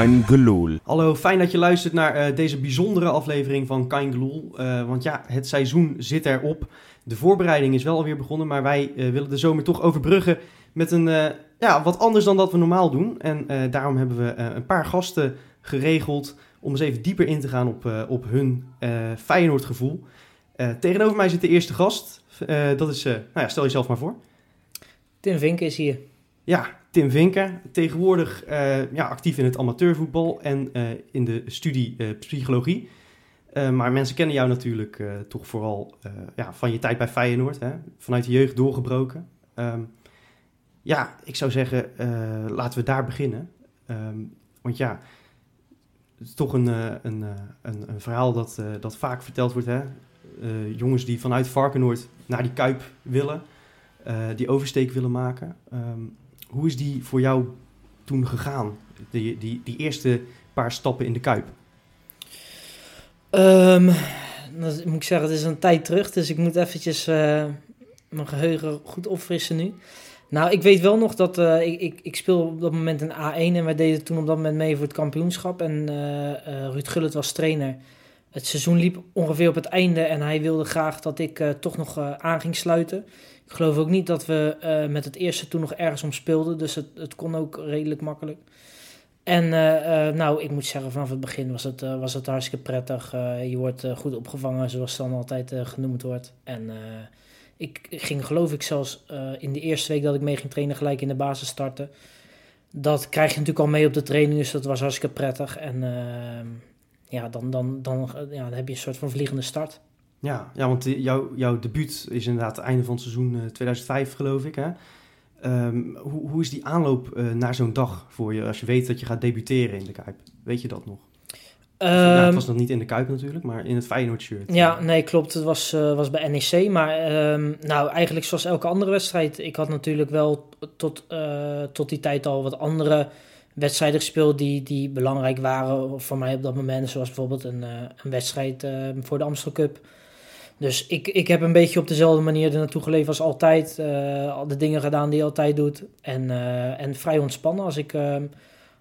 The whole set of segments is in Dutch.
Geloel. Hallo, fijn dat je luistert naar eh, deze bijzondere aflevering van Kein Geloel. Eh, want ja, het seizoen zit erop. De voorbereiding is wel alweer begonnen, maar wij eh, willen de zomer toch overbruggen met een eh, ja, wat anders dan dat we normaal doen. En eh, daarom hebben we eh, een paar gasten geregeld om eens even dieper in te gaan op, eh, op hun eh Feyenoord gevoel. Eh, tegenover mij zit de eerste gast. Eh, dat is, eh, nou ja, stel jezelf maar voor. Tim Vink is hier. Ja, Tim Vinken, tegenwoordig eh, ja, actief in het amateurvoetbal en eh, in de studie eh, psychologie. Maar mensen kennen jou natuurlijk toch vooral ja, van je tijd bij Feyenoord, hè? vanuit de jeugd doorgebroken. Ehm, ja, ik zou zeggen, laten we daar beginnen. Ehm, want ja, het is toch een, een, een, een verhaal dat, dat vaak verteld wordt. Hè? Jongens die vanuit Varkenoord naar die Kuip willen, die oversteek willen maken. Ehm, hoe is die voor jou toen gegaan? Die, die, die eerste paar stappen in de Kuip. Ehm, dat moet ik zeggen, het is een tijd terug, dus ik moet eventjes eh, mijn geheugen goed opfrissen nu. Nou, ik weet wel nog dat eh, ik, ik, ik speelde op dat moment in A1 en wij deden toen op dat moment mee voor het kampioenschap. En eh, Ruud Gullit was trainer. Het seizoen liep ongeveer op het einde en hij wilde graag dat ik eh, toch nog eh, aan ging sluiten. Ik geloof ook niet dat we eh, met het eerste toen nog ergens om speelden, dus het, het kon ook redelijk makkelijk. En nou, ik moet zeggen, vanaf het begin was het, was het hartstikke prettig. Je wordt goed opgevangen, zoals dan altijd genoemd wordt. En ik, ging, geloof ik, zelfs in de eerste week dat ik mee ging trainen, gelijk in de basis starten. Dat krijg je natuurlijk al mee op de training, dus dat was hartstikke prettig. En eh, ja, dan, dan, dan, eh, ja, dan heb je een soort van vliegende start. Ja, ja want die- jouw, jouw debuut is inderdaad het einde van het seizoen eh, 2005, geloof ik. Hè? Ehm, hoe, hoe is die aanloop eh, naar zo'n dag voor je als je weet dat je gaat debuteren in de Kuip? Weet je dat nog? Ja, het Ehm, was nog niet in de Kuip natuurlijk, maar in het Feyenoord-shirt. Ja, nee, klopt. Het was, eh, was bij NEC. Maar ehm, nou, eigenlijk zoals elke andere wedstrijd. Ik had natuurlijk wel tot, eh, tot die tijd al wat andere wedstrijden gespeeld die, die belangrijk waren voor mij op dat moment. Zoals bijvoorbeeld een, eh, een wedstrijd eh, voor de Amstel Cup. Dus ik, ik heb een beetje op dezelfde manier er naartoe geleefd als altijd. eh, al de dingen gedaan die je altijd doet. En, en vrij ontspannen. Als ik, ehm,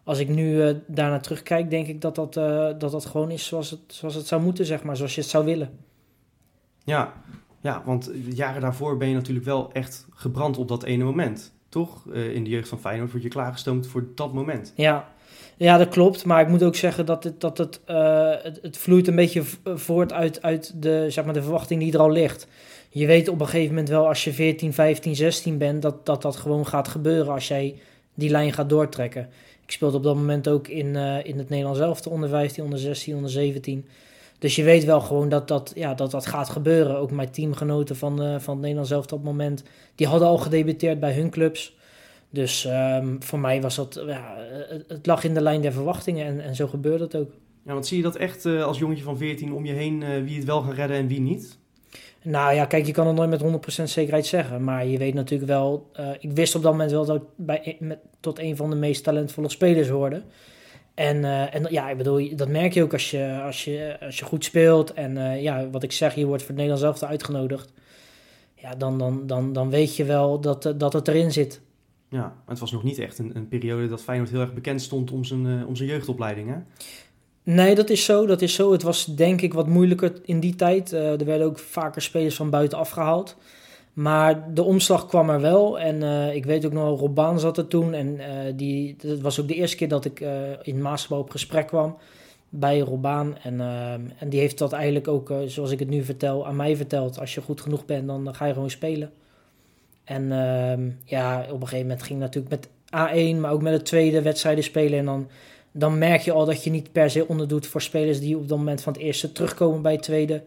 als ik nu daarnaar terugkijk, denk ik dat dat, dat dat gewoon is zoals het, zoals het zou moeten, zeg maar. Zoals je het zou willen. Ja, ja, want jaren daarvoor ben je natuurlijk wel echt gebrand op dat ene moment. Toch? Eh, in de jeugd van Feyenoord word je klaargestoomd voor dat moment. Ja. ja, dat klopt. Maar ik moet ook zeggen dat het, dat het, eh, het, vloeit een beetje v- voort uit, uit de, zeg maar, de verwachting die er al ligt. Je weet op een gegeven moment wel als je 14, 15, 16 bent, dat dat, dat gewoon gaat gebeuren als jij die lijn gaat doortrekken. Ik speelde op dat moment ook in, eh, in het Nederlands elftal onder 15, onder 16, onder 17. Dus je weet wel gewoon dat dat, ja, dat, dat gaat gebeuren. Ook mijn teamgenoten van, eh, van het Nederlands elftal op dat moment, die hadden al gedebuteerd bij hun clubs. Dus ehm, voor mij was dat, ja, het, lag in de lijn der verwachtingen en, en zo gebeurde het ook. Ja, want zie je dat echt eh, als jongetje van 14 om je heen eh, wie het wel gaan redden en wie niet? Nou ja, kijk, je kan het nooit met 100% zekerheid zeggen. Maar je weet natuurlijk wel, ik wist op dat moment wel dat ik bij, met, tot een van de meest talentvolle spelers hoorde. En, eh, en ja, ik bedoel, dat merk je ook als je, als je, als je goed speelt. En eh, ja, wat ik zeg, je wordt voor het Nederlands elftal uitgenodigd. Ja, dan, dan, dan, dan weet je wel dat, eh, dat het erin zit. Ja, maar het was nog niet echt een, een periode dat Feyenoord heel erg bekend stond om zijn, om zijn jeugdopleiding, hè? Nee, dat is zo. Dat is zo. Het was denk ik wat moeilijker in die tijd. Er werden ook vaker spelers van buiten afgehaald. Maar de omslag kwam er wel. En eh, ik weet ook nog, Rob Baan zat er toen. En eh, die, dat was ook de eerste keer dat ik eh, in Maasbouw op gesprek kwam bij Rob Baan. En, en die heeft dat eigenlijk ook, zoals ik het nu vertel, aan mij verteld. Als je goed genoeg bent, dan ga je gewoon spelen. En ehm, ja, op een gegeven moment ging natuurlijk met A1, maar ook met de tweede wedstrijden spelen. En dan dan merk je al dat je niet per se onderdoet voor spelers die op dat moment van het eerste terugkomen bij het tweede.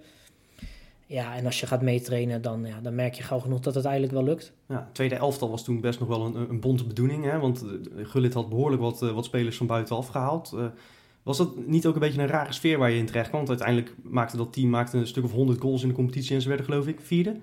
Ja, en als je gaat meetrainen, dan, ja, dan merk je gauw genoeg dat het eigenlijk wel lukt. Ja, tweede elftal was toen best nog wel een, een bonte bedoeling, hè? Want Gullit had behoorlijk wat, eh, wat spelers van buitenaf gehaald. Eh, was dat niet ook een beetje een rare sfeer waar je in terecht kwam? Want uiteindelijk maakte dat team maakte een stuk of 100 goals in de competitie en ze werden geloof ik vierde.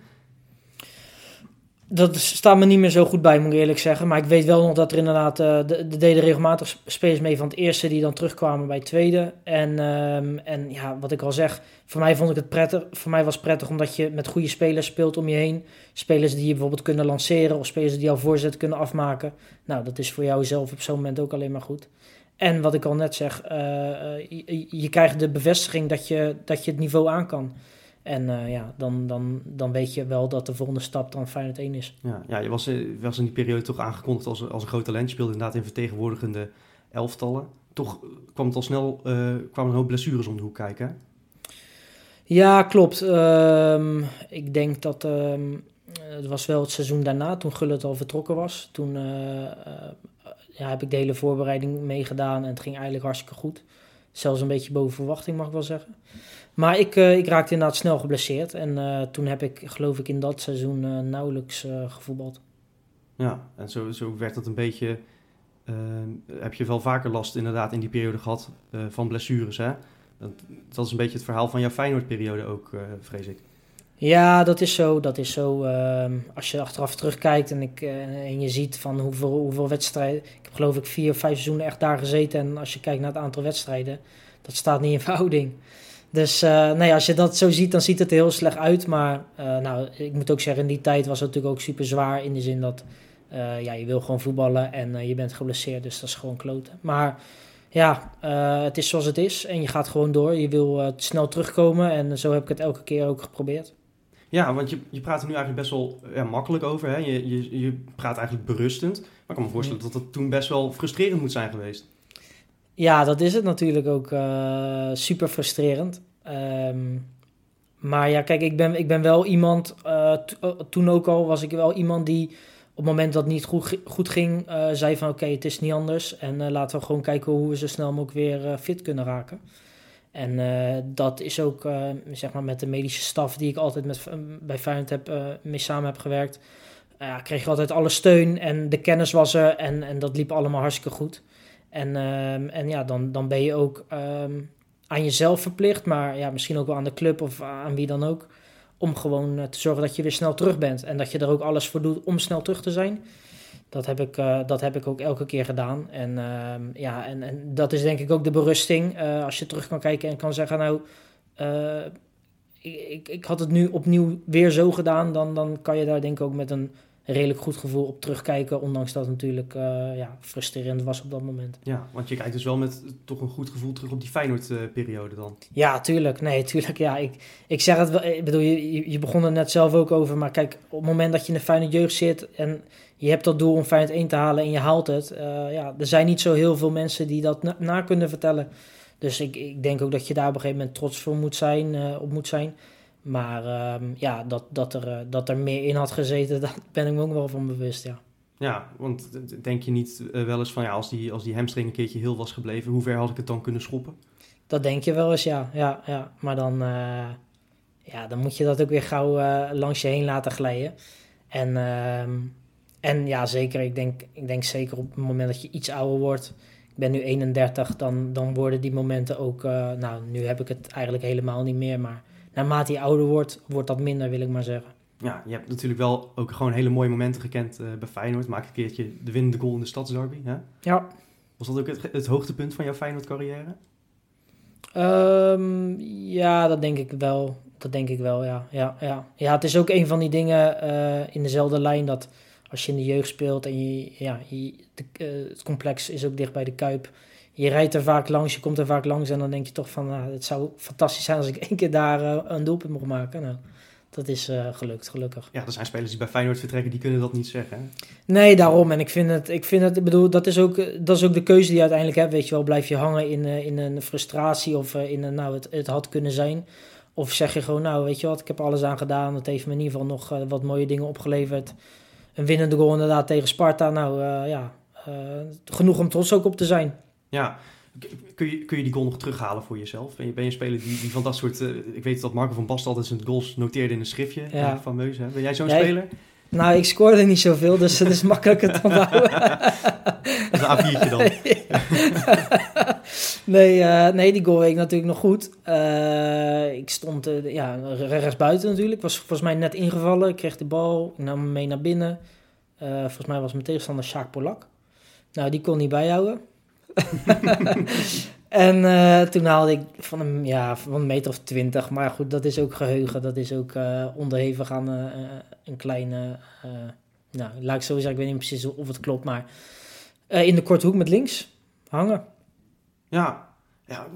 Dat staat me niet meer zo goed bij, moet ik eerlijk zeggen. Maar ik weet wel nog dat er inderdaad, eh de, de deden regelmatig spelers mee van het eerste die dan terugkwamen bij het tweede. En, ehm, en ja, wat ik al zeg, voor mij vond ik het prettig. Voor mij was het prettig omdat je met goede spelers speelt om je heen. Spelers die je bijvoorbeeld kunnen lanceren of spelers die jouw voorzet kunnen afmaken. Nou, dat is voor jou zelf op zo'n moment ook alleen maar goed. en wat ik al net zeg, je, je, krijgt de bevestiging dat je, dat je het niveau aan kan. En ja, dan, dan, dan weet je wel dat de volgende stap dan Feyenoord 1 is. Ja, ja je was, was in die periode toch aangekondigd als, als een groot talent. Je speelde inderdaad in vertegenwoordigende elftallen. Toch kwam het al snel, kwamen een hoop blessures om de hoek kijken. Ja, klopt. Um, ik denk dat um, het was wel het seizoen daarna, toen Gullit al vertrokken was. Toen uh, uh, ja, heb ik de hele voorbereiding meegedaan en het ging eigenlijk hartstikke goed. Zelfs een beetje boven verwachting, mag ik wel zeggen. Maar ik, uh, ik raakte inderdaad snel geblesseerd. En toen heb ik, geloof ik, in dat seizoen nauwelijks gevoetbald. Ja, en zo, zo werd het een beetje... heb je wel vaker last inderdaad in die periode gehad van blessures, hè? Dat, is een beetje het verhaal van jouw Feyenoord-periode ook, vrees ik. Ja, dat is zo. Dat is zo. Uh, als je achteraf terugkijkt en, ik, uh, en je ziet van hoeveel, hoeveel wedstrijden... Ik heb geloof ik vier, vijf seizoenen echt daar gezeten. En als je kijkt naar het aantal wedstrijden, dat staat niet in verhouding. Dus uh, nee, als je dat zo ziet, dan ziet het er heel slecht uit. Maar nou, ik moet ook zeggen, in die tijd was het natuurlijk ook super zwaar. In de zin dat ja, je wil gewoon voetballen en je bent geblesseerd. Dus dat is gewoon kloten. Maar ja, het is zoals het is en je gaat gewoon door. Je wil snel terugkomen en zo heb ik het elke keer ook geprobeerd. Ja, want je, je praat er nu eigenlijk best wel ja, makkelijk over. Hè? Je, je, je praat eigenlijk berustend. Maar ik kan me voorstellen dat het toen best wel frustrerend moet zijn geweest. Ja, dat is het natuurlijk ook uh, super frustrerend. Um, maar ja, kijk, ik ben, ik ben wel iemand, toen ook al was ik wel iemand die op het moment dat het niet goed, goed ging, zei van oké, het is niet anders. En laten we gewoon kijken hoe we zo snel mogelijk weer fit kunnen raken. En dat is ook zeg maar met de medische staf die ik altijd met, bij Feyenoord heb, mee samen heb gewerkt. ja, kreeg ik altijd alle steun en de kennis was er en, en dat liep allemaal hartstikke goed. En, ehm, en ja, dan, dan ben je ook um, aan jezelf verplicht, maar ja, misschien ook wel aan de club of aan wie dan ook om gewoon eh, te zorgen dat je weer snel terug bent. En dat je er ook alles voor doet om snel terug te zijn. Dat heb ik, uh, dat heb ik ook elke keer gedaan. En, uh, ja, en, en dat is denk ik ook de berusting. Uh, als je terug kan kijken en kan zeggen, nou, ik, ik, ik, had het nu opnieuw weer zo gedaan. Dan, dan kan je daar denk ik ook met een redelijk goed gevoel op terugkijken. Ondanks dat het natuurlijk uh, ja, frustrerend was op dat moment. Ja, want je kijkt dus wel met toch een goed gevoel terug op die Feyenoord-periode dan. Ja, tuurlijk. Nee, tuurlijk. Ja, ik, ik zeg het wel. Ik bedoel, je, je begon er net zelf ook over. Maar kijk, op het moment dat je in de Feyenoord jeugd zit en je hebt dat doel om Feyenoord 1 te halen en je haalt het. Uh, ja, er zijn niet zo heel veel mensen die dat na, na, kunnen vertellen. Dus ik, ik denk ook dat je daar op een gegeven moment trots voor moet zijn, uh, op moet zijn. Maar um, ja, dat, dat, er, uh, dat er meer in had gezeten, daar ben ik me ook wel van bewust, ja. Ja, want denk je niet uh, wel eens van ja, als die, als die hamstring een keertje heel was gebleven, hoe ver had ik het dan kunnen schoppen? Dat denk je wel eens, ja. ja, ja. Maar dan, uh, ja, dan moet je dat ook weer gauw langs je heen laten glijden. En, en ja, zeker, ik denk, ik denk zeker op het moment dat je iets ouder wordt, ik ben nu 31, dan, dan worden die momenten ook, nou, nu heb ik het eigenlijk helemaal niet meer, maar naarmate je ouder wordt, wordt dat minder, wil ik maar zeggen. Ja, je hebt natuurlijk wel ook gewoon hele mooie momenten gekend uh, bij Feyenoord. Maak een keertje de winnende goal in de Stadsderby. Hè? Ja. Was dat ook het, het hoogtepunt van jouw Feyenoord-carrière? Um, ja, dat denk ik wel. Dat denk ik wel, ja. Ja, ja. ja het is ook een van die dingen uh, in dezelfde lijn dat als je in de jeugd speelt en je, ja, je, de, uh, het complex is ook dicht bij de Kuip je rijdt er vaak langs, je komt er vaak langs en dan denk je toch van, nou, het zou fantastisch zijn als ik één keer daar uh, een doelpunt mocht maken. Nou, dat is uh, gelukt, gelukkig. Ja, er zijn spelers die bij Feyenoord vertrekken, die kunnen dat niet zeggen. Hè? Nee, daarom. En ik vind het, ik vind het, ik bedoel, dat is ook, dat is ook de keuze die je uiteindelijk hebt. Weet je wel, blijf je hangen in, uh, in een frustratie of in een, nou, het, het had kunnen zijn. Of zeg je gewoon, nou, weet je wat, ik heb alles aan gedaan. Het heeft me in ieder geval nog wat mooie dingen opgeleverd. Een winnende goal inderdaad tegen Sparta. Nou, ja, genoeg om trots ook op te zijn. Ja, kun je, kun je die goal nog terughalen voor jezelf? Ben je, ben je een speler die, die van dat soort... Uh, ik weet dat Marco van Basten altijd zijn goals noteerde in een schriftje ja. van Meuze. Ben jij zo'n speler? Nou, ik scoorde niet zoveel, dus het is makkelijker te onthouden. een A4'tje dan. nee, uh, nee, die goal weet ik natuurlijk nog goed. Uh, ik stond uh, ja, rechts buiten natuurlijk. Ik was volgens mij net ingevallen. Ik kreeg de bal, ik nam hem mee naar binnen. volgens mij was mijn tegenstander Sjaak Polak. Nou, die kon niet bijhouden. en uh, toen haalde ik van een, ja, van een meter of twintig. Maar goed, dat is ook geheugen. Dat is ook uh, onderhevig aan uh, een kleine... nou, laat ik zo zeggen, ik weet niet precies of het klopt. Maar in de korte hoek met links hangen. Ja, ja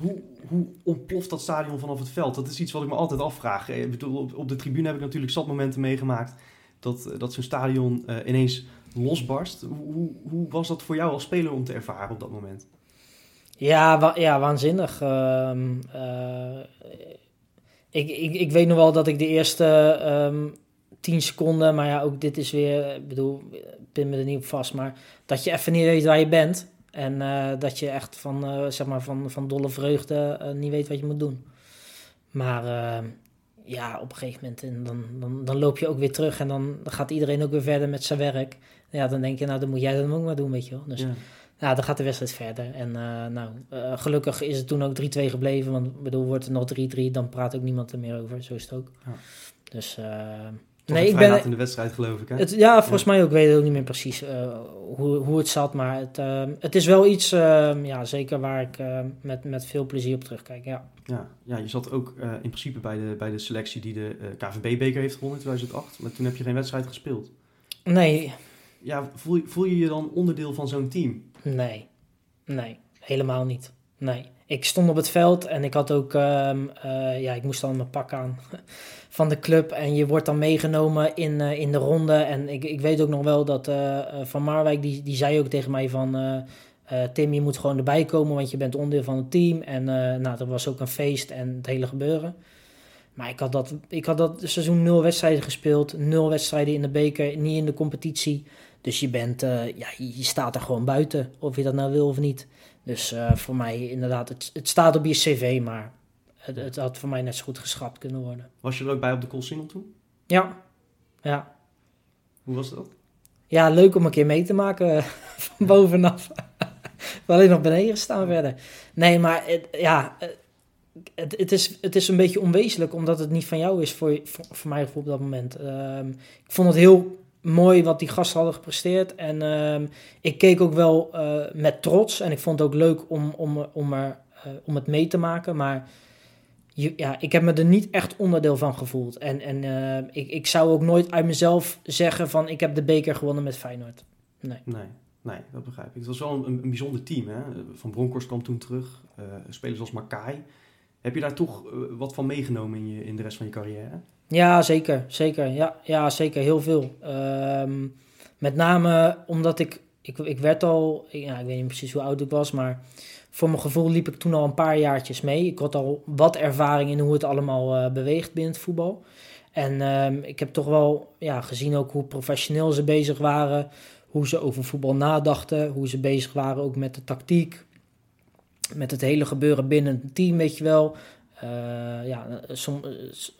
hoe, hoe ontploft dat stadion vanaf het veld? Dat is iets wat ik me altijd afvraag. Op, de tribune heb ik natuurlijk zat momenten meegemaakt dat, dat zo'n stadion ineens losbarst. Hoe, hoe was dat voor jou als speler om te ervaren op dat moment? Ja, ja waanzinnig. Uh, uh, ik, ik, ik weet nog wel dat ik de eerste um, tien seconden, maar ja, ook dit is weer, ik bedoel, pin me er niet op vast, maar dat je even niet weet waar je bent. En uh, dat je echt van, uh, zeg maar van, van dolle vreugde niet weet wat je moet doen. Maar ja, op een gegeven moment en dan, dan, dan loop je ook weer terug en dan, gaat iedereen ook weer verder met zijn werk. Ja, dan denk je, nou dan moet jij dat ook maar doen, weet je wel. Dus ja, dan gaat de wedstrijd verder. En nou, gelukkig is het toen ook 3-2 gebleven, want bedoel, wordt het nog 3-3, dan praat ook niemand er meer over. Zo is het ook. Ja. Dus nee, ik ben in de wedstrijd, geloof ik. Hè? Het, ja, volgens mij ook. Ik weet ook niet meer precies uh, hoe, hoe het zat. Maar het, uh, het is wel iets, uh, ja, zeker waar ik met, met veel plezier op terugkijk. Ja, ja, ja je zat ook in principe bij de, bij de selectie die de KVB-beker heeft gewonnen in 2008. Maar toen heb je geen wedstrijd gespeeld. Nee. Ja, voel, voel je je dan onderdeel van zo'n team? Nee, nee, helemaal niet. Nee. Ik stond op het veld en ik had ook, um, ja, ik moest dan mijn pak aan van de club. En je wordt dan meegenomen in, uh, in de ronde. En ik, ik weet ook nog wel dat uh, Van Marwijk, die, die zei ook tegen mij van... Tim, je moet gewoon erbij komen, want je bent onderdeel van het team. En nou, er was ook een feest en het hele gebeuren. Maar ik had dat, ik had dat seizoen nul wedstrijden gespeeld. Nul wedstrijden in de beker, niet in de competitie. Dus je bent, ja, je staat er gewoon buiten, of je dat nou wil of niet. Dus voor mij inderdaad, het, het staat op je cv, maar het, het, had voor mij net zo goed geschrapt kunnen worden. Was je er ook bij op de Colsingel toen? Ja. Ja. Hoe was dat? Ja, leuk om een keer mee te maken van bovenaf. Alleen nog beneden staan verder. Nee, maar het, ja, het, het, is, het is een beetje onwezenlijk omdat het niet van jou is voor, voor, voor mij op dat moment. Um, ik vond het heel mooi wat die gasten hadden gepresteerd. En um, ik keek ook wel uh, met trots. En ik vond het ook leuk om, om, om, er, uh, om het mee te maken. Maar ja, ik heb me er niet echt onderdeel van gevoeld. En, en uh, ik, ik zou ook nooit uit mezelf zeggen van ik heb de beker gewonnen met Feyenoord. Nee. Nee, nee dat begrijp ik. Het was wel een, een bijzonder team. Hè? Van Bronckhorst kwam toen terug. Spelers als Makai. Heb je daar toch wat van meegenomen in, je, in de rest van je carrière? Ja, zeker. Zeker. Ja, ja zeker. Heel veel. Um, met name omdat ik, ik... Ik werd al... Ja, ik weet niet precies hoe oud ik was, maar voor mijn gevoel liep ik toen al een paar jaartjes mee. Ik had al wat ervaring in hoe het allemaal uh, beweegt binnen het voetbal. En uh, ik heb toch wel ja, gezien ook hoe professioneel ze bezig waren. Hoe ze over voetbal nadachten. Hoe ze bezig waren ook met de tactiek. Met het hele gebeuren binnen het team, weet je wel. Uh, ja, som,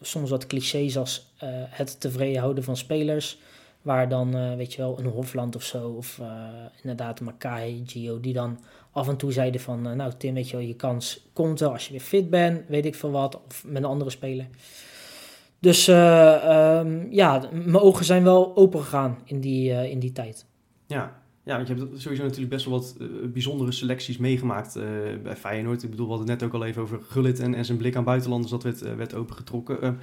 soms wat clichés als uh, het tevreden houden van spelers. Waar dan, weet je wel, een Hofland of zo. Of inderdaad Makai, Gio, die dan af en toe zeiden van, eh, nou Tim, weet je wel, je kans komt wel als je weer fit bent, weet ik veel wat, of met een andere speler. Dus um, ja, mijn ogen zijn wel open gegaan in die, in die tijd. Ja. Ja, want je hebt sowieso natuurlijk best wel wat uh, bijzondere selecties meegemaakt bij Feyenoord. Ik bedoel, we hadden het net ook al even over Gullit en, en zijn blik aan buitenlanders, dat werd, werd opengetrokken.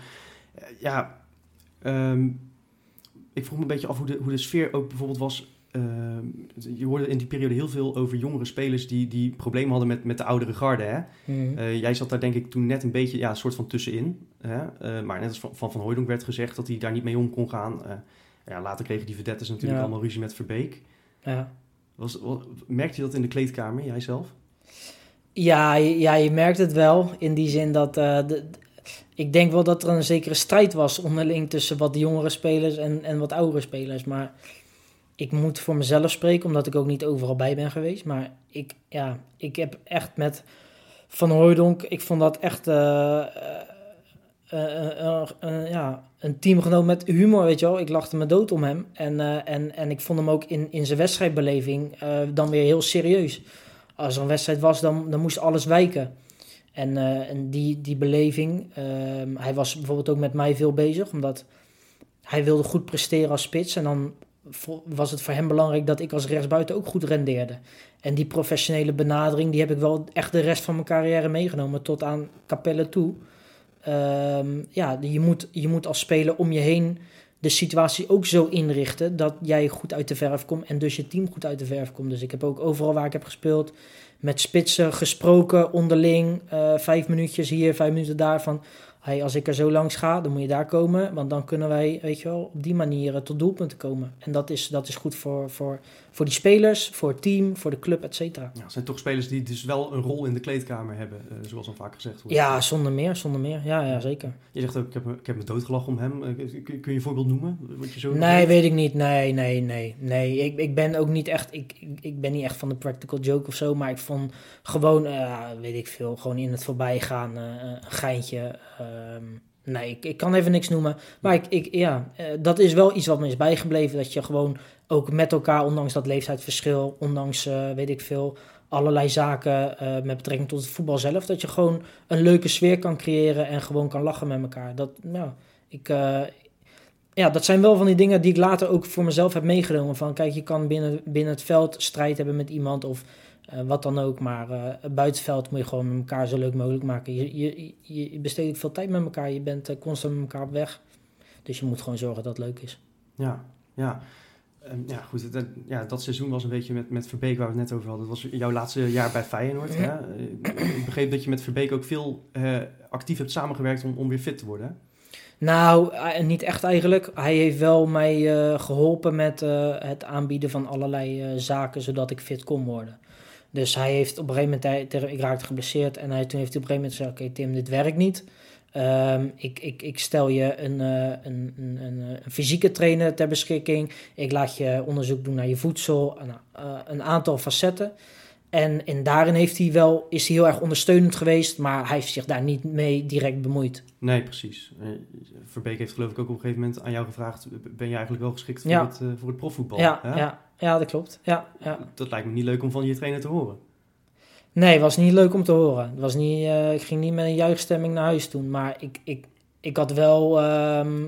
ja, um, ik vroeg me een beetje af hoe de, hoe de sfeer ook bijvoorbeeld was Ehm, je hoorde in die periode heel veel over jongere spelers die, die problemen hadden met, met de oudere garde. Hè? Mm. Uh, jij zat daar denk ik toen net een beetje ja, een soort van tussenin. Hè? Maar net als van Van, van Hooydonk werd gezegd dat hij daar niet mee om kon gaan. Ja, later kregen die verdettes natuurlijk ja. allemaal ruzie met Verbeek. Ja. Was, was, merkte je dat in de kleedkamer, jij zelf? Ja, ja, je merkt het wel. In die zin dat... De, ik denk wel dat er een zekere strijd was onderling tussen wat jongere spelers en, en wat oudere spelers. Maar ik moet voor mezelf spreken, omdat ik ook niet overal bij ben geweest. Maar ik, ja, ik heb echt met Van Hooydonk, ik vond dat echt uh, uh, ja, een teamgenoot met humor, weet je wel. Ik lachte me dood om hem. En, en, en ik vond hem ook in, in zijn wedstrijdbeleving dan weer heel serieus. Als er een wedstrijd was, dan, dan moest alles wijken. En, en die, die beleving, ehm, hij was bijvoorbeeld ook met mij veel bezig, omdat hij wilde goed presteren als spits. En dan was het voor hem belangrijk dat ik als rechtsbuiten ook goed rendeerde. En die professionele benadering, die heb ik wel echt de rest van mijn carrière meegenomen, tot aan Capelle toe. Um, ja, je moet, je moet als speler om je heen de situatie ook zo inrichten dat jij goed uit de verf komt en dus je team goed uit de verf komt. Dus ik heb ook overal waar ik heb gespeeld met spitsen gesproken onderling. eh, vijf minuutjes hier, vijf minuten daar. Van hey, als ik er zo langs ga, dan moet je daar komen. Want dan kunnen wij, weet je wel, op die manier tot doelpunten komen. En dat is, dat is goed voor, voor, voor die spelers, voor het team, voor de club, et cetera. Ja, het zijn toch spelers die dus wel een rol in de kleedkamer hebben, eh, zoals al vaak gezegd wordt. Ja, zonder meer, zonder meer. Ja, ja zeker. Je zegt ook, ik heb, me- ik heb me doodgelachen om hem. Eh, kun, je een voorbeeld noemen? Wat je zo Nee, weet ik niet. Nee, nee, nee. Nee, ik, ik ben ook niet echt... Ik, ik, ik ben niet echt van de practical joke of zo. Maar ik vond gewoon, eh, weet ik veel, gewoon in het voorbijgaan eh, een geintje. Ehm, nee, ik, kan even niks noemen. Maar ik, ja, eh, dat is wel iets wat me is bijgebleven. Dat je gewoon ook met elkaar, ondanks dat leeftijdsverschil... ondanks, eh, weet ik veel, allerlei zaken eh, met betrekking tot het voetbal zelf... dat je gewoon een leuke sfeer kan creëren en gewoon kan lachen met elkaar. Dat, ja, ik, ja, dat zijn wel van die dingen die ik later ook voor mezelf heb meegenomen. Van kijk, je kan binnen, binnen het veld strijd hebben met iemand of eh, wat dan ook. Maar eh, buiten het veld moet je gewoon met elkaar zo leuk mogelijk maken. Je, je, je, besteedt veel tijd met elkaar. Je bent eh, constant met elkaar op weg. Dus je moet gewoon zorgen dat het leuk is. Ja, ja. Ja, goed. het- ja, dat seizoen was een beetje met, met Verbeek waar we het net over hadden. Dat was jouw laatste jaar bij Feyenoord. Hè? Ik begreep dat je met Verbeek ook veel actief hebt samengewerkt om, om weer fit te worden. hè? Nou, niet echt eigenlijk. Hij heeft wel mij eh, geholpen met het aanbieden van allerlei zaken, zodat ik fit kon worden. Dus hij heeft op een gegeven moment, hij- ik raakte geblesseerd en hij, toen heeft hij op een gegeven moment gezegd, oké Tim, dit werkt niet. Ehm, ik, ik, ik stel je een, eh, een, een, een, een fysieke trainer ter beschikking. Ik laat je onderzoek doen naar je voedsel, nou, een aantal facetten. En, en daarin heeft hij wel, is hij heel erg ondersteunend geweest, maar hij heeft zich daar niet mee direct bemoeid. Nee, precies. Eh, Verbeek heeft geloof ik ook op een gegeven moment aan jou gevraagd... ben je eigenlijk wel geschikt voor, Ja. het, voor het profvoetbal? Ja, ja, ja, dat klopt. Ja, ja. Dat lijkt me niet leuk om van je trainer te horen. Nee, het was niet leuk om te horen. Het was niet, eh, ik ging niet met een juichstemming naar huis toen. Maar ik, ik, ik had wel... ehm,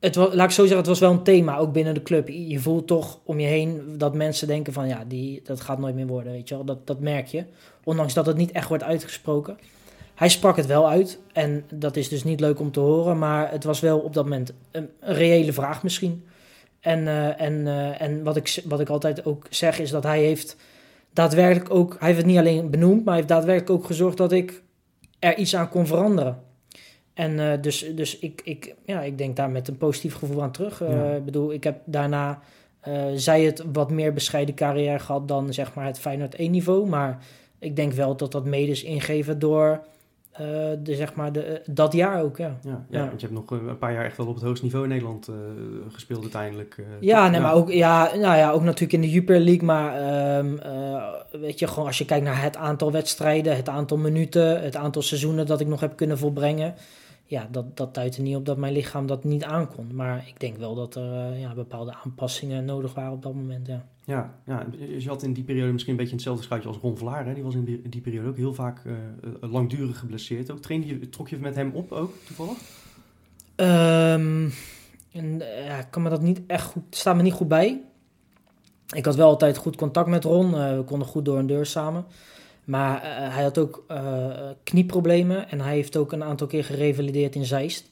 het was, laat ik zo zeggen, het was wel een thema, ook binnen de club. Je voelt toch om je heen dat mensen denken van... ja, die, dat gaat nooit meer worden, weet je wel. Dat, dat merk je. Ondanks dat het niet echt wordt uitgesproken. Hij sprak het wel uit. En dat is dus niet leuk om te horen. Maar het was wel op dat moment een, een reële vraag misschien. En, eh, en, eh, en wat, ik, wat ik altijd ook zeg is dat hij heeft daadwerkelijk ook... Hij heeft het niet alleen benoemd, maar hij heeft daadwerkelijk ook gezorgd dat ik er iets aan kon veranderen. En eh, dus, dus ik, ik, ja, ik denk daar met een positief gevoel aan terug. Ja. Ik bedoel, ik heb daarna, zij het wat meer bescheiden carrière gehad dan zeg maar het Feyenoord 1 niveau. Maar ik denk wel dat dat mede is ingegeven door de, zeg maar de, eh, dat jaar ook, ja. Ja, ja, Ja. want je hebt nog eh, een paar jaar echt wel op het hoogste niveau in Nederland eh, gespeeld uiteindelijk. eh, Ja, nee, maar ook, ja, nou ja, ook natuurlijk in de Jupiler League. Maar ehm, eh, weet je, gewoon als je kijkt naar het aantal wedstrijden, het aantal minuten, het aantal seizoenen dat ik nog heb kunnen volbrengen. Ja, dat, dat duidt er niet op dat mijn lichaam dat niet aankon. Maar ik denk wel dat er eh, ja, bepaalde aanpassingen nodig waren op dat moment, ja. Ja, ja, je had in die periode misschien een beetje hetzelfde schuitje als Ron Vlaar. Hè? Die was in die, periode ook heel vaak eh, eh, langdurig geblesseerd. Ook. Trainde je, trok je met hem op ook, toevallig? Ehm, en, ja, ik kan me dat niet echt goed, staat me niet goed bij. Ik had wel altijd goed contact met Ron. eh, we konden goed door een deur samen. Maar hij had ook knieproblemen en hij heeft ook een aantal keer gerevalideerd in Zeist.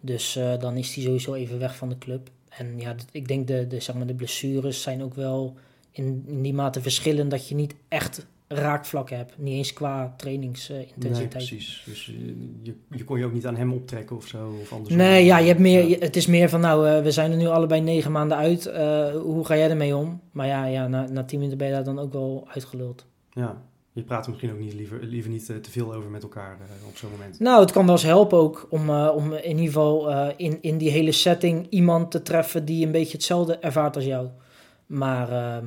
Dus dan is hij sowieso even weg van de club. En ja, ik denk de, de, zeg maar, de blessures zijn ook wel in, in die mate verschillend dat je niet echt raakvlakken hebt. Niet eens qua Nee, trainingsintensiteit. precies. Dus eh, je, je kon je ook niet aan hem optrekken of zo? Of andersom. Nee, ja, je hebt meer, Ja. het is meer van, nou, eh, we zijn er nu allebei negen maanden uit. eh, hoe ga jij ermee om? Maar ja, ja na, na tien minuten ben je daar dan ook wel uitgeluld. Ja, je praat er misschien ook niet liever, liever niet eh, te veel over met elkaar eh, op zo'n moment. Nou, het kan wel eens helpen ook om, eh, om in ieder geval in, in die hele setting iemand te treffen die een beetje hetzelfde ervaart als jou. Maar ehm,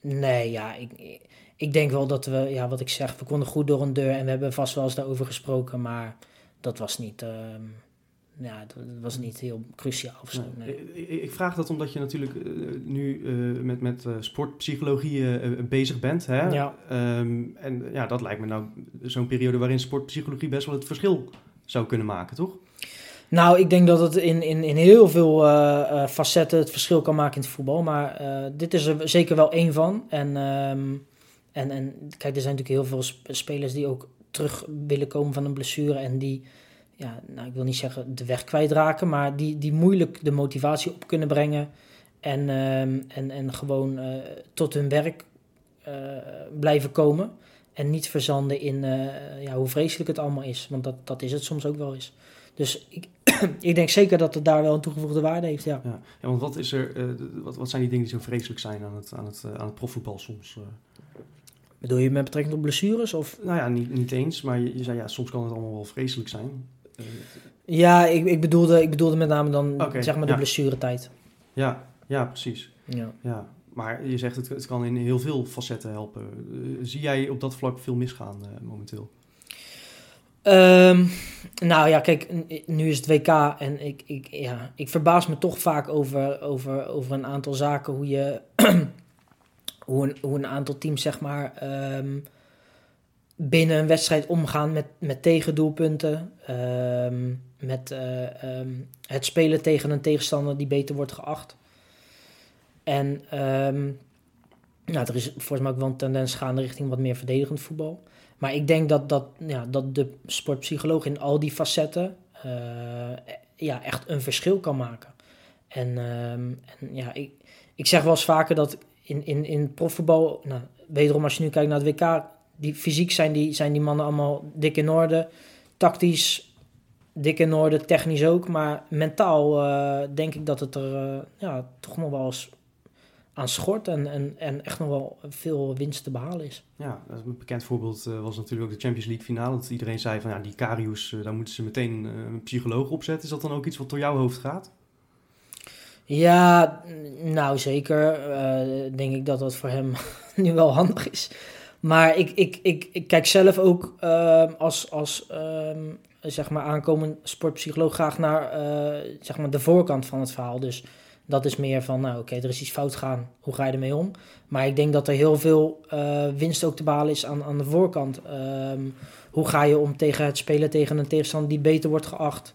nee, ja, ik, ik denk wel dat we, ja, wat ik zeg, we konden goed door een deur en we hebben vast wel eens daarover gesproken, maar dat was niet, ehm, ja, dat was niet heel cruciaal of zo. Nee. nee. Ik, vraag dat omdat je natuurlijk eh, nu eh, met, met eh, sportpsychologie bezig bent. Hè? Ja. Ehm, en ja, dat lijkt me nou zo'n periode waarin sportpsychologie best wel het verschil zou kunnen maken, toch? Nou, ik denk dat het in, in, in heel veel facetten het verschil kan maken in het voetbal. Maar dit is er zeker wel één van. En, ehm, en, en kijk, er zijn natuurlijk heel veel sp- spelers die ook terug willen komen van een blessure. En die, ja, nou, ik wil niet zeggen de weg kwijtraken, maar die, die moeilijk de motivatie op kunnen brengen. En, ehm, en, en gewoon eh, tot hun werk eh, blijven komen. en niet verzanden in eh, ja, hoe vreselijk het allemaal is. Want dat, dat is het soms ook wel eens. Dus ik, ik denk zeker dat het daar wel een toegevoegde waarde heeft, ja. Ja, ja want wat, is er, eh, wat, wat zijn die dingen die zo vreselijk zijn aan het, aan het, aan het profvoetbal soms? Bedoel je met betrekking tot blessures? Of? Nou ja, niet, niet eens, maar je, je zei ja, soms kan het allemaal wel vreselijk zijn. Ja, ik, ik, bedoelde, ik bedoelde met name dan zeg maar de ja. blessuretijd. Ja, ja, precies. Ja. ja. Maar je zegt het, het kan in heel veel facetten helpen. Uh, zie jij op dat vlak veel misgaan uh, momenteel? Um, nou ja, kijk, nu is het WK en ik, ik, ja, ik verbaas me toch vaak over, over, over een aantal zaken. Hoe, je, hoe, een, hoe een aantal teams, zeg maar, um, binnen een wedstrijd omgaan met, met tegendoelpunten. Um, met uh, um, het spelen tegen een tegenstander die beter wordt geacht. En um, er is volgens mij ook wel een tendens gaande richting wat meer verdedigend voetbal. Maar ik denk dat, dat, ja, dat de sportpsycholoog in al die facetten uh, ja, echt een verschil kan maken. En, en ja, ik, ik zeg wel eens vaker dat in, in, in profvoetbal, nou, wederom als je nu kijkt naar het WK, die fysiek zijn die, zijn die mannen allemaal dik in orde. Tactisch dik in orde, technisch ook. Maar mentaal uh, denk ik dat het er uh, ja, toch nog wel eens aan schort. En, en, en echt nog wel veel winst te behalen is. Ja, een bekend voorbeeld uh, was natuurlijk ook de Champions League finale. Dat iedereen zei van ja, die Karius, daar moeten ze meteen een psycholoog opzetten. Is dat dan ook iets wat door jouw hoofd gaat? Ja, nou zeker. denk ik dat dat voor hem nu wel handig is. Maar ik, ik, ik, kijk zelf ook uh, als, als um, zeg maar aankomend sportpsycholoog graag naar uh, zeg maar de voorkant van het verhaal. Dus dat is meer van, nou oké, er is iets fout gaan, hoe ga je ermee om? Maar ik denk dat er heel veel uh, winst ook te behalen is aan, aan de voorkant. Um, hoe ga je om tegen het spelen tegen een tegenstander die beter wordt geacht?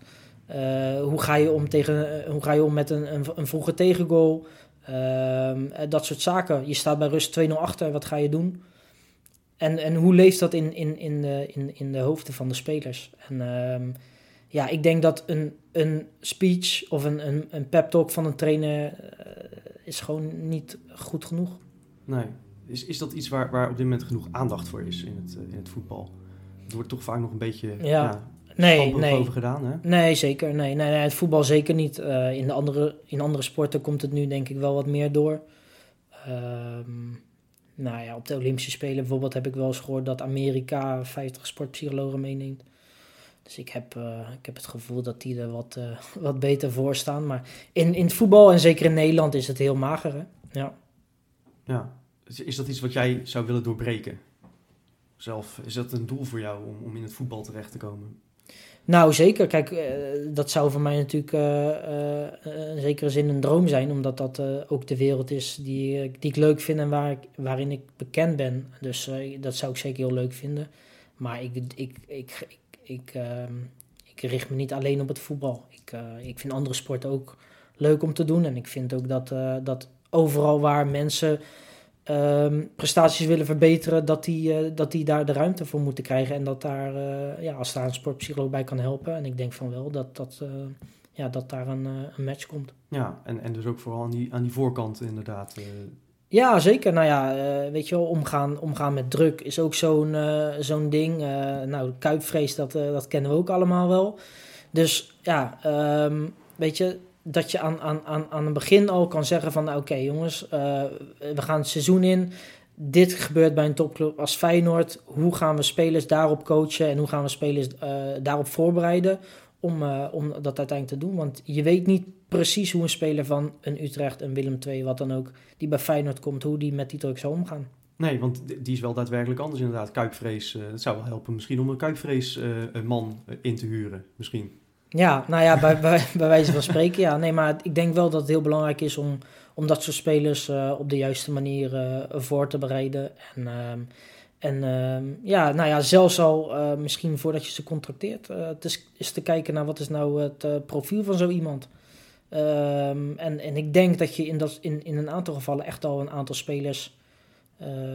hoe, ga je om tegen, hoe ga je om met een, een, een vroege tegengoal? Dat soort zaken. Je staat bij rust 2-0 achter, wat ga je doen? En, en hoe leeft dat in, in, in, de, in, in de hoofden van de spelers? En um, ja, ik denk dat een, een speech of een, een, een pep talk van een trainer uh, is gewoon niet goed genoeg. Nee. Is, is dat iets waar, waar op dit moment genoeg aandacht voor is in het, in het voetbal? Het wordt toch vaak nog een beetje ja. ja nee, nee. over gedaan, hè? Nee, zeker. Nee, nee, nee, het voetbal zeker niet. Uh, in, de andere, in andere sporten komt het nu denk ik wel wat meer door. Um, nou ja, op de Olympische Spelen bijvoorbeeld heb ik wel eens gehoord dat Amerika 50 sportpsychologen meeneemt. Dus ik heb, uh, ik heb het gevoel dat die er wat, uh, wat beter voor staan. Maar in, in het voetbal en zeker in Nederland is het heel mager. Hè? Ja. ja. Is dat iets wat jij zou willen doorbreken? Zelf, is dat een doel voor jou om, om in het voetbal terecht te komen? Nou, zeker. Kijk, uh, dat zou voor mij natuurlijk uh, uh, in zekere zin een droom zijn, omdat dat ook de wereld is die, die ik leuk vind en waar ik, waarin ik bekend ben. Dus dat zou ik zeker heel leuk vinden. Maar ik, ik, ik, ik, ik, ehm, ik richt me niet alleen op het voetbal. Ik, ik vind andere sporten ook leuk om te doen. En ik vind ook dat, dat overal waar mensen um, prestaties willen verbeteren, dat die, uh, dat die daar de ruimte voor moeten krijgen. En dat daar, uh, ja, als daar een sportpsycholoog bij kan helpen. En ik denk van wel dat, dat, uh, ja, dat daar een, een match komt. Ja, en, en dus ook vooral aan die, aan die voorkant inderdaad. Ja, zeker. Nou ja, weet je wel, omgaan, omgaan met druk is ook zo'n zo'n ding. nou, kuipvrees, dat, dat kennen we ook allemaal wel. Dus ja, um, weet je, dat je aan, aan, aan, aan het begin al kan zeggen van... Nou, oké jongens, uh, we gaan het seizoen in. Dit gebeurt bij een topclub als Feyenoord. Hoe gaan we spelers daarop coachen en hoe gaan we spelers uh, daarop voorbereiden... Om, uh, om dat uiteindelijk te doen. Want je weet niet precies hoe een speler van een Utrecht, een Willem II, wat dan ook... die bij Feyenoord komt, hoe die met die druk zou omgaan. Nee, want die is wel daadwerkelijk anders inderdaad. Kuipvrees, het zou wel helpen misschien om een kuipvrees man in te huren, misschien. Ja, nou ja, bij, bij, bij, wijze van spreken, ja. Nee, maar ik denk wel dat het heel belangrijk is om, om dat soort spelers uh, op de juiste manier uh, voor te bereiden. En, uh, en ja, nou ja, zelfs al eh, misschien voordat je ze contracteert, is, is te kijken naar wat is nou het profiel van zo iemand. Ehm, en, en ik denk dat je in, dat, in, in een aantal gevallen echt al een aantal spelers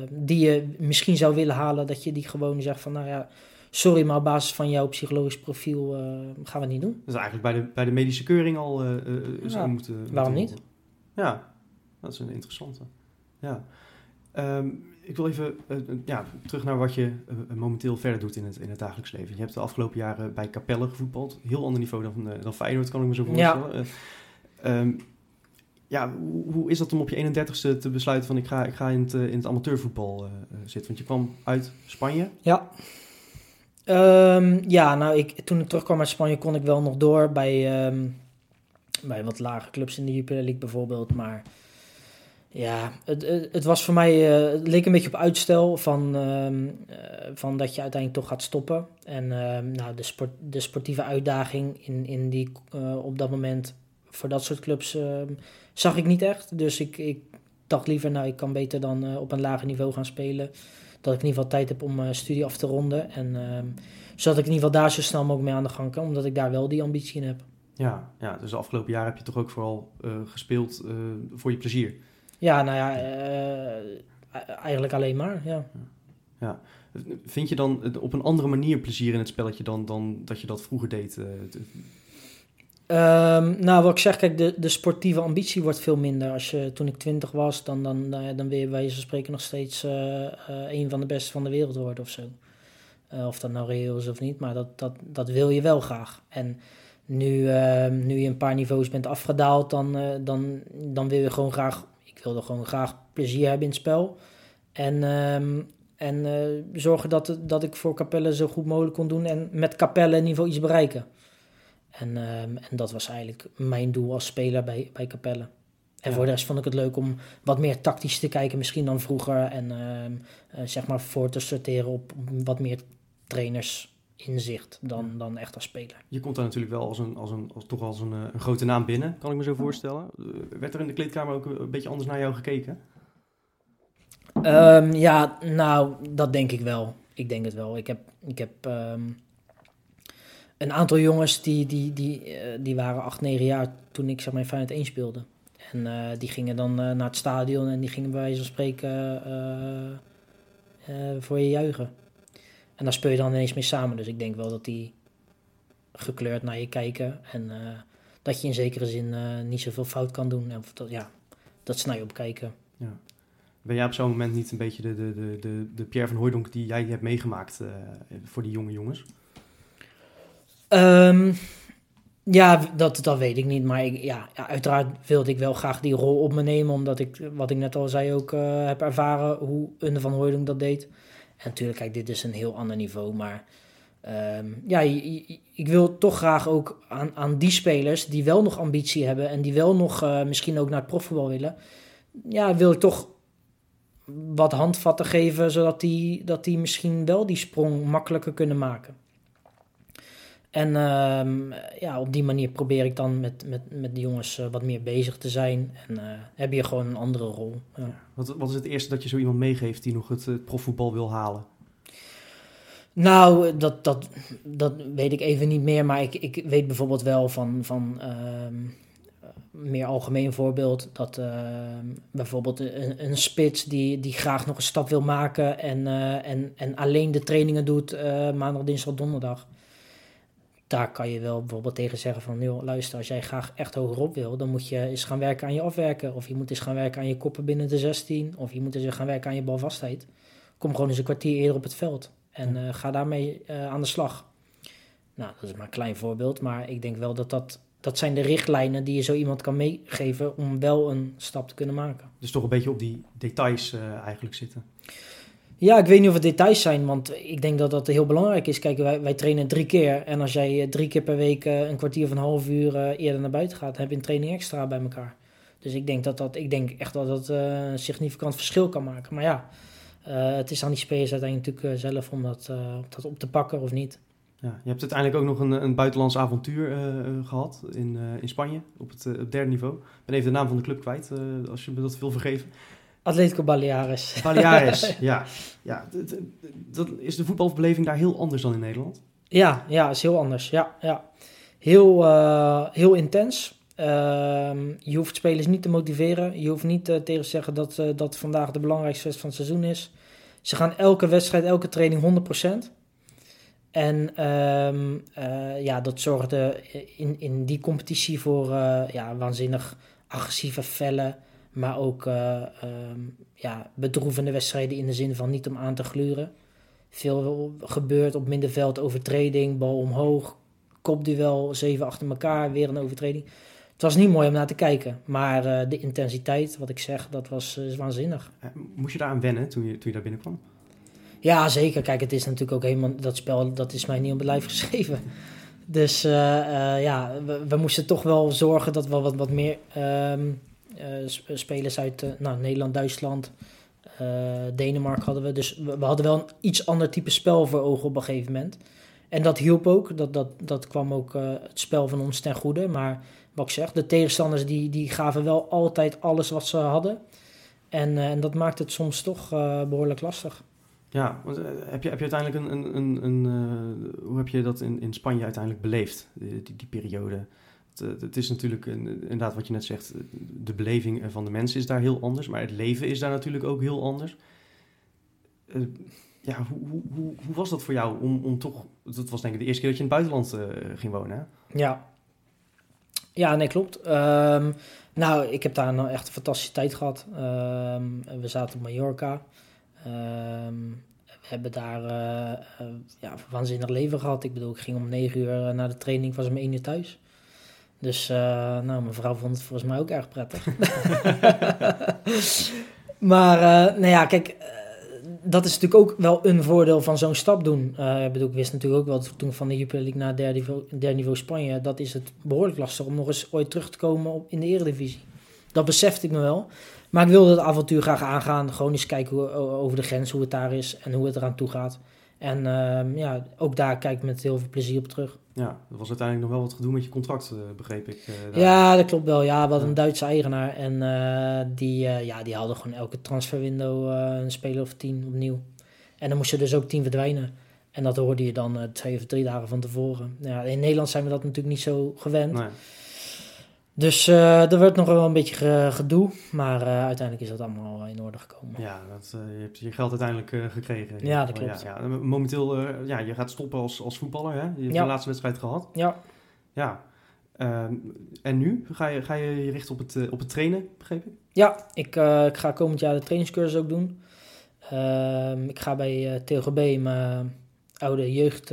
die je misschien zou willen halen, dat je die gewoon zegt van, nou ja sorry, maar op basis van jouw psychologisch profiel uh, gaan we het niet doen. Dat is eigenlijk bij de, bij de medische keuring al uh, uh, ja, moeten, Waarom niet? Ja, dat is een interessante. Ja. Ehm, ik wil even eh, ja, terug naar wat je momenteel verder doet in het, in het dagelijks leven. Je hebt de afgelopen jaren bij Capelle gevoetbald. Heel ander niveau dan, dan Feyenoord, kan ik me zo voorstellen. Ja. Ehm, ja, hoe, hoe, is dat om op je 31ste te besluiten van ik ga, ik ga in, het, in het amateurvoetbal zitten? Want je kwam uit Spanje. Ja. Ehm, ja, nou, ik, toen ik terugkwam uit Spanje kon ik wel nog door bij, um, bij wat lage clubs in de Jupiler League bijvoorbeeld. Maar ja, het, het, was voor mij, uh, het leek een beetje op uitstel van, um, van dat je uiteindelijk toch gaat stoppen. En nou, de, sport, de sportieve uitdaging in, in die, uh, op dat moment voor dat soort clubs zag ik niet echt. Dus ik, ik dacht liever, nou, ik kan beter dan op een lager niveau gaan spelen dat ik in ieder geval tijd heb om mijn studie af te ronden. En uh, zodat ik in ieder geval daar zo snel mogelijk mee aan de gang kan, omdat ik daar wel die ambitie in heb. Ja, ja dus de afgelopen jaar heb je toch ook vooral uh, gespeeld uh, voor je plezier? Ja, nou ja, uh, eigenlijk alleen maar, ja. ja. Vind je dan op een andere manier plezier in het spelletje dan, dan dat je dat vroeger deed? Um, nou, wat ik zeg, kijk, de, de sportieve ambitie wordt veel minder. Als je, toen ik twintig was, dan, dan, dan, dan wil je bij spreken nog steeds uh, een van de beste van de wereld worden of zo. Uh, of dat nou reëel is of niet, maar dat, dat, dat wil je wel graag. En nu, ehm, nu je een paar niveaus bent afgedaald, dan, dan, dan wil je gewoon graag, ik wilde gewoon graag plezier hebben in het spel. En, um, en zorgen dat, dat ik voor Capelle zo goed mogelijk kon doen en met Capelle geval iets bereiken. En, ehm, en dat was eigenlijk mijn doel als speler bij, bij Capelle. En voor de rest vond ik het leuk om wat meer tactisch te kijken, misschien dan vroeger. En uh, zeg maar voor te sorteren op wat meer trainers inzicht dan, dan echt als speler. Je komt daar natuurlijk wel als een, als een, als, toch als een, eh, een grote naam binnen, kan ik me zo voorstellen. Eh, werd er in de kleedkamer ook een beetje anders naar jou gekeken? Um, ja, nou, dat denk ik wel. Ik denk het wel. Ik heb, ik heb um, een aantal jongens die, die, die, uh, die waren 8, 9 jaar toen ik zeg maar in Feyenoord 1 speelde. En uh, die gingen dan uh, naar het stadion en die gingen bij wijze van spreken voor je juichen. En daar speel je dan ineens mee samen. Dus ik denk wel dat die gekleurd naar je kijken. En dat je in zekere zin niet zoveel fout kan doen. Of dat, ja, dat snij op kijken. Ja. Ben jij op zo'n moment niet een beetje de, de, de, de, Pierre van Hooijdonk die jij hebt meegemaakt voor die jonge jongens? Um, ja, dat, dat weet ik niet. Maar ik, ja, uiteraard wilde ik wel graag die rol op me nemen. Omdat ik, wat ik net al zei, ook uh, heb ervaren hoe Unde van Hooydonk dat deed. En natuurlijk, kijk, dit is een heel ander niveau. Maar um, ja, ik wil toch graag ook aan, aan die spelers die wel nog ambitie hebben. En die wel nog uh, misschien ook naar het profvoetbal willen. Ja, wil ik toch wat handvatten geven. Zodat die, dat die misschien wel die sprong makkelijker kunnen maken. En uh, ja, op die manier probeer ik dan met, met, met de jongens uh, wat meer bezig te zijn. En uh, heb je gewoon een andere rol. Ja. Wat, wat is het eerste dat je zo iemand meegeeft die nog het, het profvoetbal wil halen? Nou, dat, dat, dat weet ik even niet meer. Maar ik, ik weet bijvoorbeeld wel van, van uh, meer algemeen voorbeeld. Dat ehm, bijvoorbeeld een, een, spits die, die graag nog een stap wil maken. En, eh, en, en alleen de trainingen doet maandag, dinsdag, donderdag daar kan je wel bijvoorbeeld tegen zeggen van, joh, luister, als jij graag echt hogerop wil, dan moet je eens gaan werken aan je afwerken. Of je moet eens gaan werken aan je koppen binnen de 16. Of je moet eens gaan werken aan je balvastheid. Kom gewoon eens een kwartier eerder op het veld. En uh, ga daarmee uh, aan de slag. Nou, dat is maar een klein voorbeeld. Maar ik denk wel dat dat, dat zijn de richtlijnen die je zo iemand kan meegeven om wel een stap te kunnen maken. Dus toch een beetje op die details uh, eigenlijk zitten. Ja, ik weet niet of het details zijn, want ik denk dat dat heel belangrijk is. Kijk, wij, trainen drie keer. En als jij eh, drie keer per week eh, een kwartier of een half uur eh, eerder naar buiten gaat, heb je een training extra bij elkaar. Dus ik denk, dat dat, ik denk echt dat dat een significant verschil kan maken. Maar ja, het is aan die spelers uiteindelijk natuurlijk zelf om dat, dat op te pakken of niet. Ja, je hebt uiteindelijk ook nog een, een buitenlands avontuur gehad in, in Spanje op het, derde niveau. Ik ben even de naam van de club kwijt, als je me dat wil vergeven. Atletico Baleares. Baleares, ja. ja dat, is de voetbalbeleving daar heel anders dan in Nederland? Ja, ja, is heel anders. Ja, ja. Heel, uh, heel intens. Uh, je hoeft spelers niet te motiveren. Je hoeft niet uh, tegen te zeggen dat, uh, dat vandaag de belangrijkste wedstrijd van het seizoen is. Ze gaan elke wedstrijd, elke training 100%. En um, ja, dat zorgde in, in die competitie voor ja, waanzinnig agressieve, felle Maar ook uh, um, ja, bedroevende wedstrijden in de zin van niet om aan te gluren. Veel gebeurt op middenveld, overtreding, bal omhoog, kopduel, zeven achter elkaar, weer een overtreding. Het was niet mooi om naar te kijken, maar uh, de intensiteit, wat ik zeg, dat was uh, waanzinnig. Moest je daar aan wennen toen je, toen je daar binnenkwam? Ja, zeker. Kijk, het is natuurlijk ook helemaal, dat spel, dat is mij niet op het lijf geschreven. Dus ja, we, we, moesten toch wel zorgen dat we wat, wat meer um, spelers uit nou, Nederland, Duitsland, Denemarken hadden we. Dus we, hadden wel een iets ander type spel voor ogen op een gegeven moment. En dat hielp ook. Dat, dat, dat kwam ook het spel van ons ten goede. Maar wat ik zeg, de tegenstanders die, die gaven wel altijd alles wat ze hadden. En, en dat maakt het soms toch behoorlijk lastig. Ja, want, heb, je, heb je uiteindelijk een. een, een, een hoe heb je dat in, in Spanje uiteindelijk beleefd, die, die, die periode? Het, het, is natuurlijk een, inderdaad wat je net zegt, de beleving van de mensen is daar heel anders, maar het leven is daar natuurlijk ook heel anders. Uh, ja, hoe, hoe, hoe, was dat voor jou om, om toch, dat was denk ik de eerste keer dat je in het buitenland ging wonen? Ja. Ja, nee, klopt. Um, nou, ik heb daar nou echt een fantastische tijd gehad. Um, we zaten op Mallorca. Um, we hebben daar uh, uh, ja, een waanzinnig leven gehad. Ik bedoel, ik ging om negen uur naar de training, was om één uur thuis. Dus uh, nou, mijn vrouw vond het volgens mij ook erg prettig. maar nou ja, kijk, dat is natuurlijk ook wel een voordeel van zo'n stap doen. ik bedoel, ik wist natuurlijk ook wel toen van de Jupiler League naar derde niveau, derde niveau Spanje, dat is het behoorlijk lastig om nog eens ooit terug te komen op, in de eredivisie. Dat besefte ik me wel. Maar ik wilde het avontuur graag aangaan. Gewoon eens kijken hoe, over de grens, hoe het daar is en hoe het eraan toe gaat. En uh, ja, ook daar kijk ik met heel veel plezier op terug. Ja, er was uiteindelijk nog wel wat gedoe met je contract, uh, begreep ik. Uh, ja, dat klopt wel. Ja, we hadden een Duitse eigenaar. En uh, die, ja, die haalde gewoon elke transferwindow een speler of tien opnieuw. En dan moest je dus ook tien verdwijnen. En dat hoorde je dan twee of drie dagen van tevoren. Ja, in Nederland zijn we dat natuurlijk niet zo gewend. Nee. Dus uh, er werd nog wel een beetje gedoe, maar uh, uiteindelijk is dat allemaal in orde gekomen. Ja, dat, uh, je hebt je geld uiteindelijk gekregen. Ja, dat klopt. Ja, ja. Momenteel, ja, je gaat stoppen als, als voetballer, hè? Je hebt ja. de laatste wedstrijd gehad. Ja. Ja. Ehm, en nu? Ga je, ga je je richten op het, op het trainen, begreep ik? Ja, ik, ik ga komend jaar de trainingscursus ook doen. Ehm, ik ga bij TGB, mijn oude jeugd,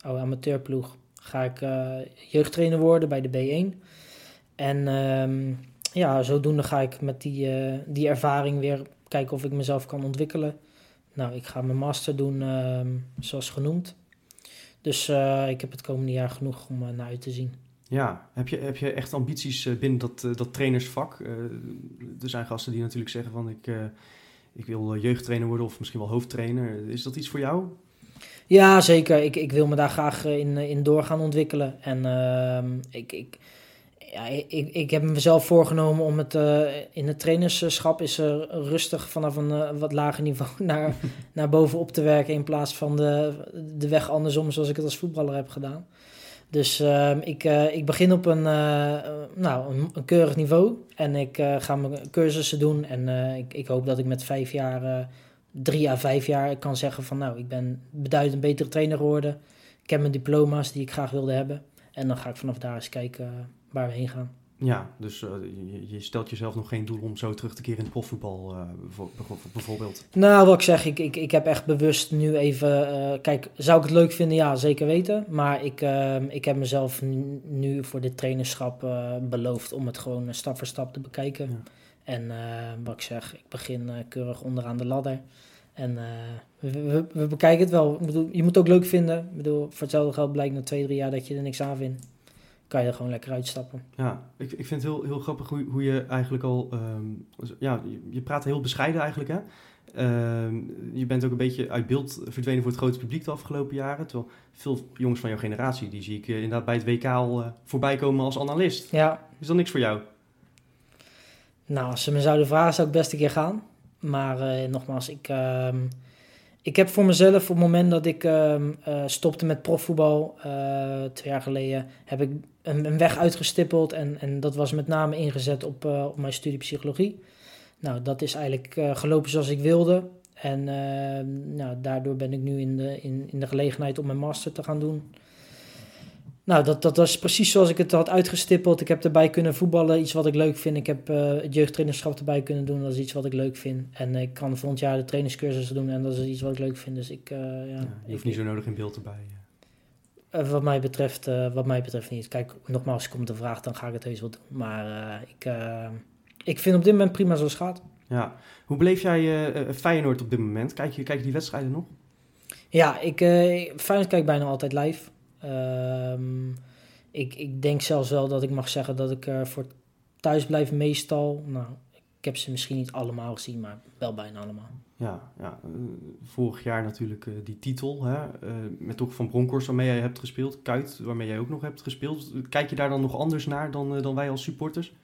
oude amateurploeg ga ik uh, jeugdtrainer worden bij de B1. En um, ja, zodoende ga ik met die, uh, die ervaring weer kijken of ik mezelf kan ontwikkelen. Nou, ik ga mijn master doen um, zoals genoemd. Dus uh, ik heb het komende jaar genoeg om naar uit te zien. Ja, heb je, heb je echt ambities binnen dat, dat trainersvak? er zijn gasten die natuurlijk zeggen van ik, ik wil jeugdtrainer worden of misschien wel hoofdtrainer. Is dat iets voor jou? Ja, zeker. Ik, ik wil me daar graag eh, in, eh, in door gaan ontwikkelen. En uh, ik, ik, ja, ik, ik heb mezelf voorgenomen om het uh, in het trainerschap is er rustig vanaf een wat lager niveau naar, naar bovenop te werken. In plaats van de, de weg andersom zoals ik het als voetballer heb gedaan. Dus uh, ik, ik begin op een, nou, een, een, keurig niveau. En ik ga mijn cursussen doen. En ik, ik hoop dat ik met vijf jaar drie à vijf jaar kan zeggen van nou, ik ben beduidend betere trainer geworden. Ik heb mijn diploma's die ik graag wilde hebben. En dan ga ik vanaf daar eens kijken waar we heen gaan. Ja, dus uh, je, je, stelt jezelf nog geen doel om zo terug te keren in het profvoetbal uh, bijvoorbeeld? Nou, wat ik zeg, ik, ik, ik heb echt bewust nu even... kijk, zou ik het leuk vinden? Ja, zeker weten. Maar ik, ik heb mezelf nu voor dit trainerschap beloofd om het gewoon stap voor stap te bekijken. Ja. En uh, wat ik zeg, ik begin uh, keurig onderaan de ladder. En uh, we, we, we, bekijken het wel. Ik bedoel, je moet het ook leuk vinden. Ik bedoel, voor hetzelfde geld blijkt na twee, drie jaar dat je er niks aan vindt. Kan je er gewoon lekker uitstappen. Ja, ik, ik vind het heel, heel grappig hoe, hoe je eigenlijk al... Um, ja, je, je, praat heel bescheiden eigenlijk, hè? Um, je bent ook een beetje uit beeld verdwenen voor het grote publiek de afgelopen jaren. Terwijl veel jongens van jouw generatie, die zie ik inderdaad bij het WK al voorbij komen als analist. Ja. Is dat niks voor jou? Nou, als ze me zouden vragen, zou ik best een keer gaan. Maar uh, nogmaals, ik, uh, ik heb voor mezelf, op het moment dat ik uh, stopte met profvoetbal, eh, twee jaar geleden, heb ik een, een, weg uitgestippeld. En, en dat was met name ingezet op, op mijn studie psychologie. Nou, dat is eigenlijk gelopen zoals ik wilde. En ehm, nou, daardoor ben ik nu in de, in, in de gelegenheid om mijn master te gaan doen. Nou, dat, dat was precies zoals ik het had uitgestippeld. Ik heb erbij kunnen voetballen, iets wat ik leuk vind. Ik heb eh, het jeugdtrainerschap erbij kunnen doen, dat is iets wat ik leuk vind. En ik kan volgend jaar de trainingscursus doen en dat is iets wat ik leuk vind. Dus ik, eh, ja, Ja, je hoeft ik- niet zo nodig in beeld erbij. eh, wat, mij betreft, eh, wat mij betreft niet. Kijk, nogmaals, komt de vraag, dan ga ik het heus wel doen. Maar eh, ik, eh, ik vind op dit moment prima zoals het gaat. Ja. Hoe beleef jij eh, eh, Feyenoord op dit moment? Kijk je, kijk je die wedstrijden nog? Ja, ik, eh Feyenoord kijk bijna altijd live. Ehm, ik, ik denk zelfs wel dat ik mag zeggen dat ik voor thuis blijf meestal. Nou, ik heb ze misschien niet allemaal gezien, maar wel bijna allemaal. Ja, ja. vorig jaar natuurlijk eh, die titel. Hè? eh, met ook Van Bronckhorst waarmee jij hebt gespeeld. Kuit waarmee jij ook nog hebt gespeeld. Kijk je daar dan nog anders naar dan, eh, dan wij als supporters?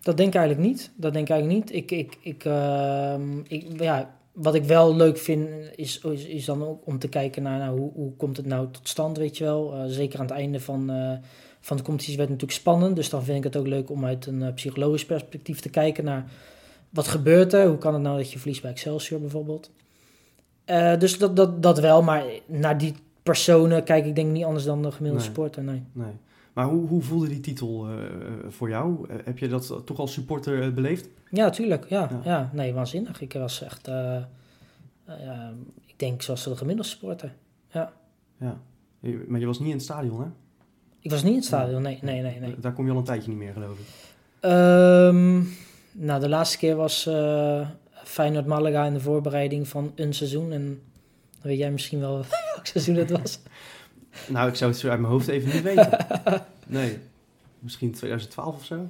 Dat denk ik eigenlijk niet. Dat denk ik eigenlijk niet. Ik, ik, ik, ehm, ik, ja, wat ik wel leuk vind, is, is, is dan ook om te kijken naar nou, hoe, hoe komt het nou tot stand, weet je wel. Eh, zeker aan het einde van, eh, van de competitie werd het natuurlijk spannend. Dus dan vind ik het ook leuk om uit een eh, psychologisch perspectief te kijken naar wat gebeurt er. Hoe kan het nou dat je verliest bij Excelsior bijvoorbeeld. Dus dat, dat, dat wel, maar naar die personen kijk ik denk niet anders dan de gemiddelde Nee. sporter, nee. Nee. Maar hoe, hoe voelde die titel eh, voor jou? Eh, heb je dat toch als supporter eh, beleefd? Ja, tuurlijk. Ja, Ja. ja. nee, waanzinnig. Ik was echt, eh, eh, ja, ik denk zoals de gemiddelde supporter. Ja. Je- Maar je was niet in het stadion, hè? Ik was niet in het stadion, nee, nee, nee. nee. Daar kom je al een tijdje niet meer, geloof ik. Ehm, nou, de laatste keer was eh Feyenoord Malaga in de voorbereiding van een seizoen. En dan weet jij misschien wel welk seizoen het was. Nou, ik zou het zo uit mijn hoofd even niet weten. Nee. Misschien 2012 of zo?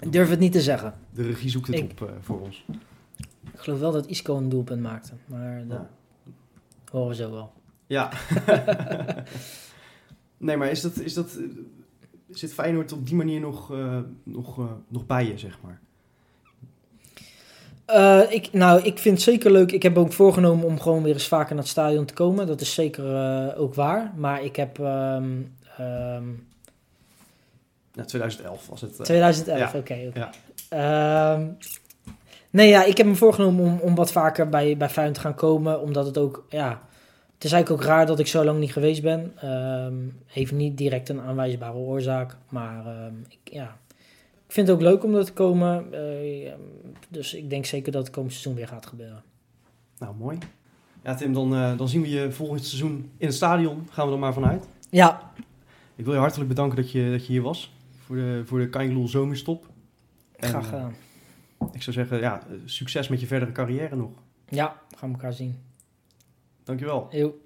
Ik durf het niet te zeggen. De regie zoekt het Ik- op eh, voor ons. Ik geloof wel dat Isco een doelpunt maakte. Maar dat Ja. horen we zo wel. Ja. nee, maar is dat, is dat, eh, zit Feyenoord op die manier nog, eh, nog, nog bij je, zeg maar? Eh, ik, nou, ik vind het zeker leuk. Ik heb ook voorgenomen om gewoon weer eens vaker naar het stadion te komen. Dat is zeker eh, ook waar. Maar ik heb... ehm, ehm, Ja, 2011 was het. eh, 2011, ja. oké. Ja. Ehm, nee, ja, ik heb me voorgenomen om, om wat vaker bij, bij Feyenoord te gaan komen. Omdat het ook... Ja, het is eigenlijk ook raar dat ik zo lang niet geweest ben. Ehm, heeft niet direct een aanwijsbare oorzaak. Maar ehm, ik, ja, ik vind het ook leuk om er te komen. Eh, dus ik denk zeker dat het komend seizoen weer gaat gebeuren. Nou, mooi. Ja, Tim, dan, eh, dan zien we je volgend seizoen in het stadion. Gaan we er maar vanuit. Ja, Ik wil je hartelijk bedanken dat je, dat je hier was. Voor de, voor de Kaingeloel zomerstop. En, graag eh, gedaan. Ik zou zeggen, ja, eh, succes met je verdere carrière nog. Ja, gaan we elkaar zien. Dankjewel. Eeuw.